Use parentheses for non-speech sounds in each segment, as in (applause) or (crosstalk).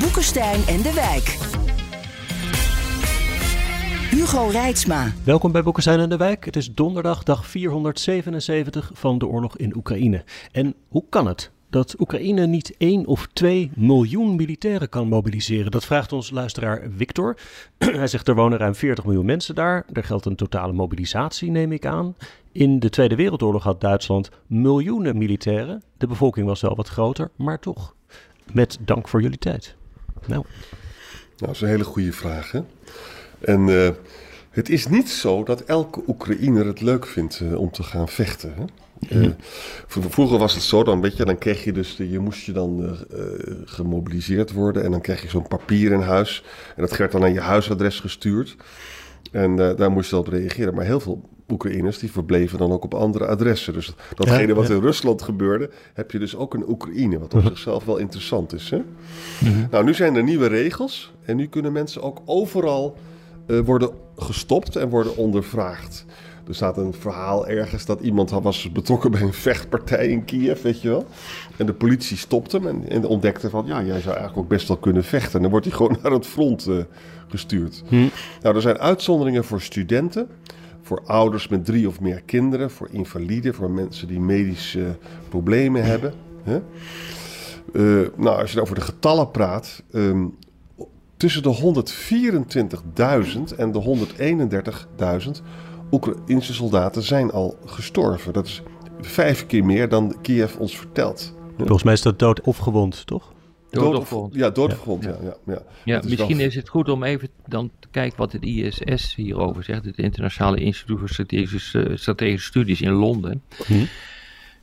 Boekenstein en de Wijk. Hugo Reitsma. Welkom bij Boekenstein en de Wijk. Het is donderdag, dag 477 van de oorlog in Oekraïne. En hoe kan het dat Oekraïne niet 1 of 2 miljoen militairen kan mobiliseren? Dat vraagt ons luisteraar Victor. (clears throat) Hij zegt er wonen ruim 40 miljoen mensen daar. Er geldt een totale mobilisatie, neem ik aan. In de Tweede Wereldoorlog had Duitsland miljoenen militairen. De bevolking was wel wat groter, maar toch. Met dank voor jullie tijd. Nou, Nou, dat is een hele goede vraag. Hè? En eh, het is niet zo dat elke Oekraïner het leuk vindt eh, om te gaan vechten. Hè? Eh, v- vroeger was het zo, dan, weet je, dan kreeg je dus, de- je moest je dan eh, eh, gemobiliseerd worden en dan kreeg je zo'n papier in huis. En dat werd dan naar je huisadres gestuurd. En eh, daar moest je op reageren. Maar heel veel Oekraïners die verbleven dan ook op andere adressen. Dus datgene wat in Rusland gebeurde, heb je dus ook in Oekraïne. Wat op zichzelf wel interessant is. Hè? Nou, nu zijn er nieuwe regels. En nu kunnen mensen ook overal eh, worden gestopt en worden ondervraagd. Er staat een verhaal ergens dat iemand was betrokken bij een vechtpartij in Kiev, weet je wel. En de politie stopt hem en, en ontdekte van, ja, jij zou eigenlijk ook best wel kunnen vechten. En dan wordt hij gewoon (laughs) naar het front eh, gestuurd. Nou, er zijn uitzonderingen voor studenten, voor ouders met drie of meer kinderen, voor invaliden, voor mensen die medische problemen hebben. Hè? Eh, nou, als je over de getallen praat, ehm, tussen de 124.000 en de 131.000 Oekraïnse soldaten zijn al gestorven. Dat is vijf keer meer dan Kiev ons vertelt. volgens mij is dat dood of gewond, toch? Dood of of gewond. Ja, gewond, ja. ja, ja. Ja, misschien wel- is het goed om even dan te kijken wat het ISS hierover zegt. Het Internationale Instituut voor Strategische, Strategische Studies in Londen.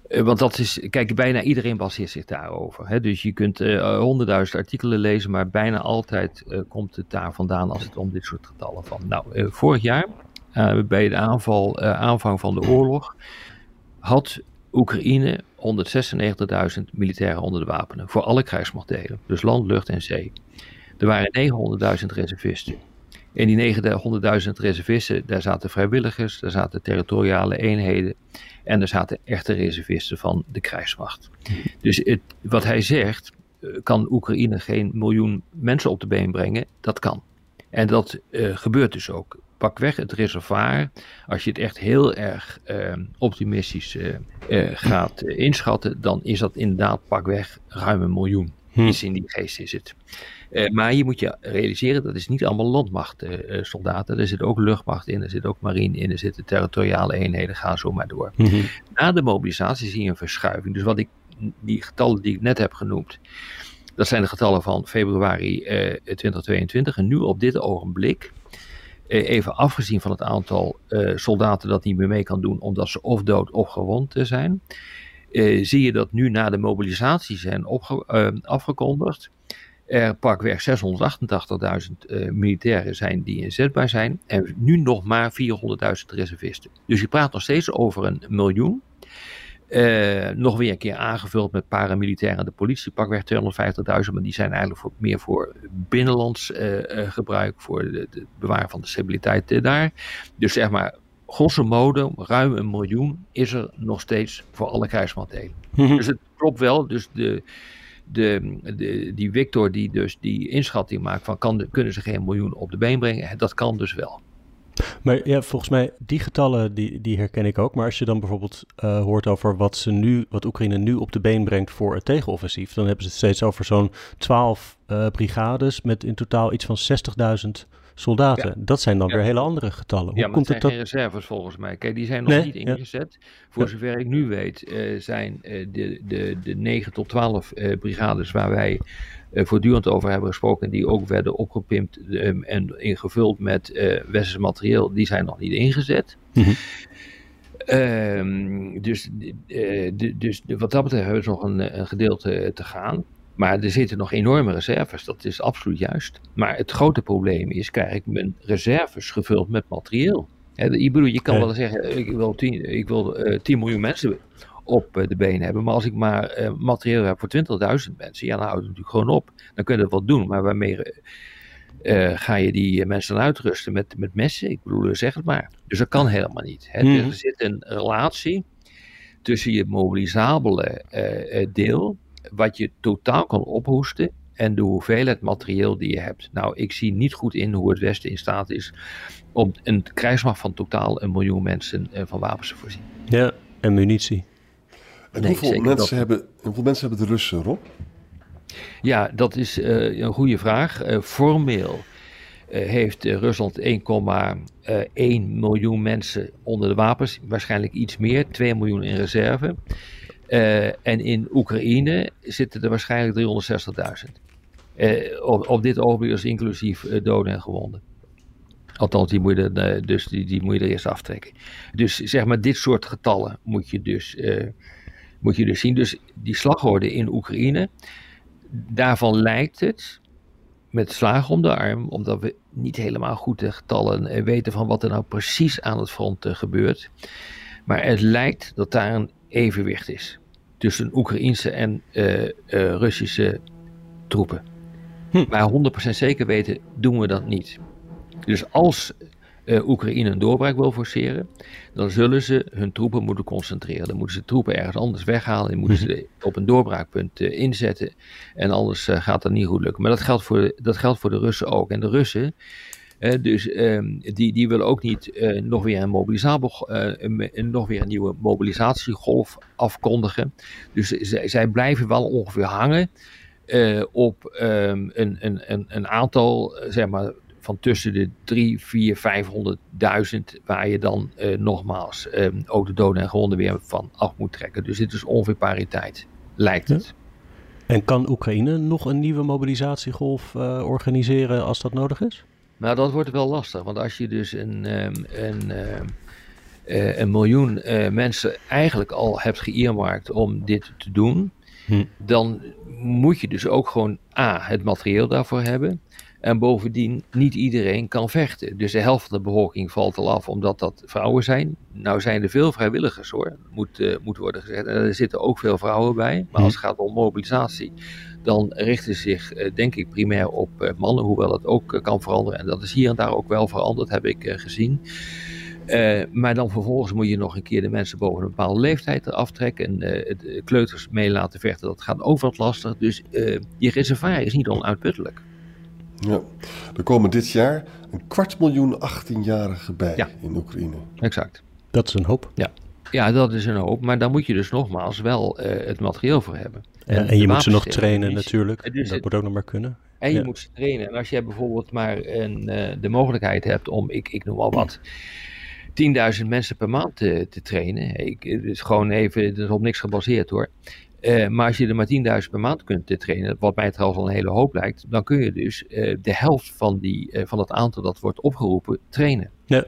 Eh, Want dat is, kijk, bijna iedereen baseert zich daarover. Hè? Dus je kunt eh, honderdduizend artikelen lezen, maar bijna altijd eh, komt het daar vandaan als het om dit soort getallen van. Nou, eh, vorig jaar, eh, bij de aanval, eh, aanvang van de oorlog, had Oekraïne 196.000 militairen onder de wapenen. Voor alle krijgsmachtdelen. Dus land, lucht en zee. Er waren 900.000 reservisten. En die 900.000 reservisten, daar zaten vrijwilligers, daar zaten territoriale eenheden en er zaten echte reservisten van de krijgsmacht. Dus het, wat hij zegt, eh, kan Oekraïne geen miljoen mensen op de been brengen? Dat kan. En dat eh, gebeurt dus ook. Pakweg het reservoir, als je het echt heel erg eh, optimistisch eh, eh, gaat eh, inschatten, dan is dat inderdaad pakweg ruim een miljoen. Iets in die geest is het. Maar je moet je realiseren, dat is niet allemaal landmachtsoldaten. er zit ook luchtmacht in, er zit ook marine in, er zitten territoriale eenheden, ga zo maar door. Na de mobilisatie zie je een verschuiving. Dus wat ik, die getallen die ik net heb genoemd, dat zijn de getallen van februari eh, 2022. En nu op dit ogenblik, even afgezien van het aantal eh, soldaten dat niet meer mee kan doen, omdat ze of dood of gewond zijn, eh, zie je dat nu na de mobilisatie zijn eh, afgekondigd. Er pakweg 688.000 eh, militairen zijn die inzetbaar zijn. En nu nog maar 400.000 reservisten. Dus je praat nog steeds over een miljoen. Eh, nog weer een keer aangevuld met paramilitairen en de politie, pakweg 250.000, maar die zijn eigenlijk voor, meer voor binnenlands eh, eh, gebruik, voor het bewaren van de stabiliteit daar. Dus zeg maar, grosso modo, ruim een miljoen is er nog steeds voor alle krijgsmachtdelen. Dus het klopt wel, dus de, de, de, die Victor die dus die inschatting maakt van kan, kunnen ze geen miljoen op de been brengen, dat kan dus wel. Maar ja, volgens mij, die getallen die, die herken ik ook. Maar als je dan bijvoorbeeld eh, hoort over wat, ze nu, wat Oekraïne nu op de been brengt voor het tegenoffensief, dan hebben ze het steeds over zo'n 12 eh, brigades met in totaal iets van 60.000 soldaten. Ja. Dat zijn dan Ja. weer hele andere getallen. Hoe Ja, maar komt het zijn dat? geen reserves volgens mij. Kijk, die zijn nog Nee, niet ingezet. Voor zover ik nu weet, eh, zijn eh, de, de, de 9 tot 12 eh, brigades waar wij voortdurend over hebben gesproken, die ook werden opgepimpt eh, en ingevuld met eh westers materieel, die zijn nog niet ingezet. Mhm. Ehm, dus, dus wat dat betreft hebben we nog een, een gedeelte te gaan. Maar er zitten nog enorme reserves, dat is absoluut juist. Maar het grote probleem is, krijg ik mijn reserves gevuld met materieel? ik bedoel, je kan wel zeggen, ik wil 10, ik wil, uh, 10 miljoen mensen op uh, de been hebben. Maar als ik maar uh, materieel heb voor 20.000 mensen, ja, dan houdt het natuurlijk gewoon op. Dan kun je dat wel doen, maar waarmee ga je die mensen uitrusten met, met messen? Ik bedoel, zeg het maar. Dus dat kan helemaal niet. Mm. Er zit een relatie tussen je mobilisabele deel, wat je totaal kan ophoesten, en de hoeveelheid materieel die je hebt. Nou, ik zie niet goed in hoe het Westen in staat is om een krijgsmacht van totaal een miljoen mensen van wapens te voorzien. Ja, en munitie. En hoeveel, mensen hebben, hoeveel mensen hebben de Russen, Rob? Ja, dat is uh, een goede vraag. Uh, formeel uh, heeft Rusland 1,1 miljoen mensen onder de wapens. Waarschijnlijk iets meer, 2 miljoen in reserve. En in Oekraïne zitten er waarschijnlijk 360.000. op, op dit ogenblik is inclusief doden en gewonden. Althans, die moet, je, dus, die, die moet je er eerst aftrekken. Dus zeg maar, dit soort getallen moet je dus moet je dus zien. Dus die slagorde in Oekraïne, daarvan lijkt het met slagen om de arm, omdat we niet helemaal goed de getallen eh, weten van wat er nou precies aan het front gebeurt. Maar het lijkt dat daar een evenwicht is tussen Oekraïnse en uh, uh, Russische troepen. Hm. Maar 100% zeker weten doen we dat niet. Dus als uh, Oekraïne een doorbraak wil forceren, dan zullen ze hun troepen moeten concentreren. Dan moeten ze troepen ergens anders weghalen en moeten ze mhm. op een doorbraakpunt uh, inzetten. En anders uh, gaat dat niet goed lukken. Maar dat geldt voor, dat geldt voor de Russen ook. En de Russen, dus um, die, die willen ook niet nog, weer een mobilisabel, een, nog weer een nieuwe mobilisatiegolf afkondigen. Dus zij, blijven wel ongeveer hangen. op um, een, een, een aantal zeg maar, van tussen de 3, 4, 500.000, waar je dan uh, nogmaals uh, ook de doden en gewonden weer van af moet trekken. Dus dit is ongeveer pariteit, lijkt het. En kan Oekraïne nog een nieuwe mobilisatiegolf uh, organiseren als dat nodig is? Nou, dat wordt wel lastig, want als je dus een, um, een, uh, een miljoen mensen eigenlijk al hebt geëermarkt om dit te doen, hm. dan moet je dus ook gewoon A, het materieel daarvoor hebben. En bovendien, niet iedereen kan vechten. Dus de helft van de bevolking valt al af omdat dat vrouwen zijn. Nou zijn er veel vrijwilligers hoor, moet, uh, moet worden gezegd. En er zitten ook veel vrouwen bij. Maar als het gaat om mobilisatie, dan richten ze zich uh, denk ik primair op uh, mannen. Hoewel dat ook kan veranderen. En dat is hier en daar ook wel veranderd, heb ik gezien. maar dan vervolgens moet je nog een keer de mensen boven een bepaalde leeftijd eraf trekken. En de kleuters mee laten vechten, dat gaat over wat lastig. Dus je reservoir is niet onuitputtelijk. Ja, er komen dit jaar een kwart miljoen 18-jarigen bij in Oekraïne. Exact. Dat is een hoop. Ja. ja, dat is een hoop. Maar daar moet je dus nogmaals wel uh, het materieel voor hebben. En, en je moet ze nog trainen natuurlijk. Dus dat moet ook nog maar kunnen. En je moet ze trainen. En als je bijvoorbeeld maar een, uh, de mogelijkheid hebt om, ik, ik noem al wat... (clears throat) 10.000 mensen per maand te, te trainen. Ik, het is gewoon even, het is op niks gebaseerd hoor. Uh, maar als je er maar 10.000 per maand kunt trainen, wat mij trouwens al een hele hoop lijkt, dan kun je dus uh, de helft van, die, uh, van dat aantal dat wordt opgeroepen trainen. Ja.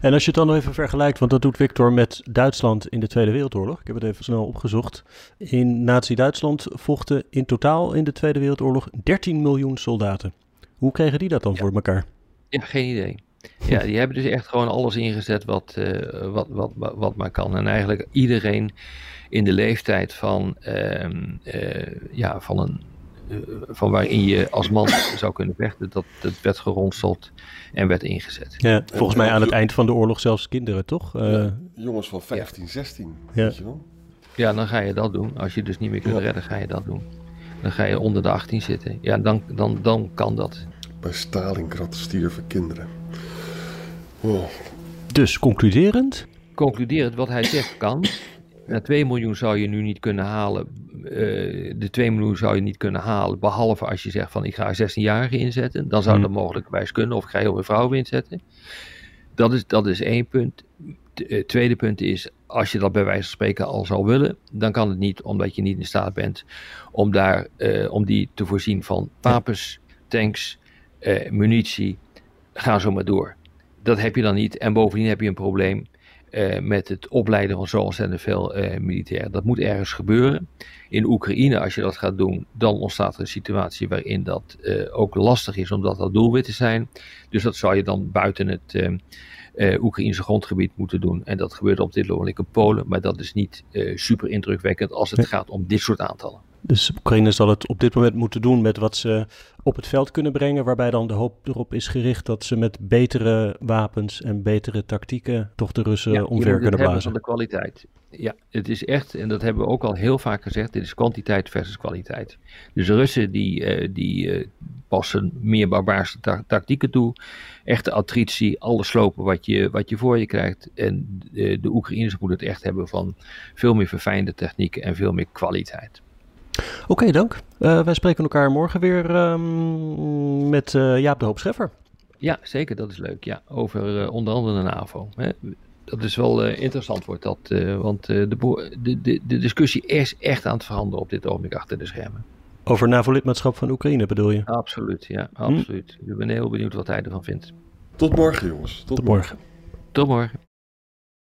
En als je het dan nog even vergelijkt, want dat doet Victor met Duitsland in de Tweede Wereldoorlog. Ik heb het even snel opgezocht. In Nazi-Duitsland vochten in totaal in de Tweede Wereldoorlog 13 miljoen soldaten. Hoe kregen die dat dan ja. voor elkaar? Ja, geen idee. Ja, die hebben dus echt gewoon alles ingezet wat, wat, wat, wat, wat maar kan. En eigenlijk iedereen in de leeftijd van, uh, uh, ja, van, een, uh, van waarin je als man (coughs) zou kunnen vechten, dat, dat werd geronseld en werd ingezet. Ja, volgens mij aan het eind van de oorlog zelfs kinderen, toch? Ja, jongens van 15, ja. 16, ja. weet je wel? Ja, dan ga je dat doen. Als je dus niet meer kunt ja. redden, ga je dat doen. Dan ga je onder de 18 zitten. Ja, dan, dan, dan kan dat. Bij Stalingrad stierven kinderen. Oh. Dus concluderend? Concluderend, wat hij zegt kan. (coughs) Nou, 2 miljoen zou je nu niet kunnen halen. Uh, de 2 miljoen zou je niet kunnen halen. Behalve als je zegt van ik ga 16-jarigen inzetten. Dan zou hmm. dat mogelijkwijs kunnen. Of ik ga heel veel vrouwen inzetten. Dat is, dat is één punt. Het tweede punt is, als je dat bij wijze van spreken al zou willen, dan kan het niet, omdat je niet in staat bent om, daar, uh, om die te voorzien van wapens, tanks, uh, munitie. Ga zo maar door. Dat heb je dan niet. En bovendien heb je een probleem uh, met het opleiden van zo ontzettend veel uh, militairen. Dat moet ergens gebeuren. In Oekraïne, als je dat gaat doen, dan ontstaat er een situatie waarin dat uh, ook lastig is, omdat dat doelwitten zijn. Dus dat zou je dan buiten het Oekraïnse grondgebied moeten doen. En dat gebeurt op dit ogenblik in Polen, maar dat is niet super indrukwekkend als het gaat om dit soort aantallen. Dus Oekraïne zal het op dit moment moeten doen met wat ze op het veld kunnen brengen, waarbij dan de hoop erop is gericht dat ze met betere wapens en betere tactieken toch de Russen ja, omver kunnen blazen. van de kwaliteit. Ja, het is echt, en dat hebben we ook al heel vaak gezegd, dit is kwantiteit versus kwaliteit. Dus de Russen die, uh, die uh, passen meer barbaarse ta tactieken toe, echte attritie, alles slopen wat je, wat je voor je krijgt. En de, de Oekraïners moeten het echt hebben van veel meer verfijnde technieken en veel meer kwaliteit. Oké, dank. Uh, wij spreken elkaar morgen weer um, met uh, Jaap de Hoop Scheffer. Ja, zeker. Dat is leuk. Ja, over uh, onder andere de NAVO. Hè. Dat is wel interessant, wordt dat. want de, de, de, de, discussie is echt aan het veranderen op dit ogenblik achter de schermen. Over NAVO-lidmaatschap van Oekraïne bedoel je? Absoluut, ja. Absoluut. Hm? Ik ben heel benieuwd wat hij ervan vindt. Tot morgen, jongens. Tot, Tot morgen. morgen. Tot morgen.